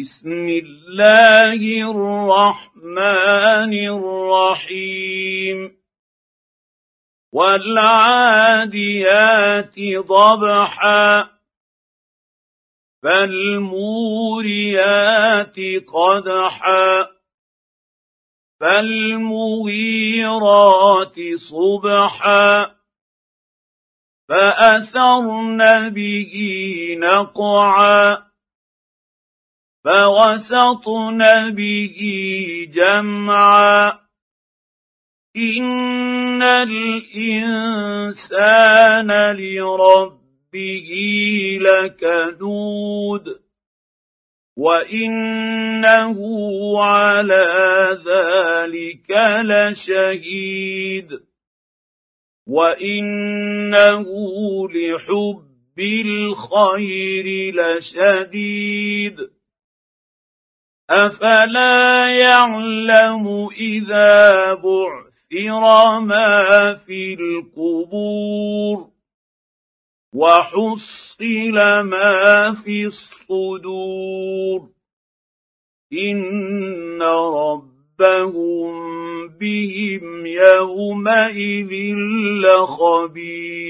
بسم الله الرحمن الرحيم. والعاديات ضبحا فالموريات قدحا فالمغيرات صبحا فأثرن به نقعا. فوسطن به جمعا. ان الانسان لربه لكنود وانه على ذلك لشهيد وانه لحب الخير لشديد أفلا يعلم إذا بعثر ما في القبور وحصل ما في الصدور إن ربهم بهم يومئذ لخبير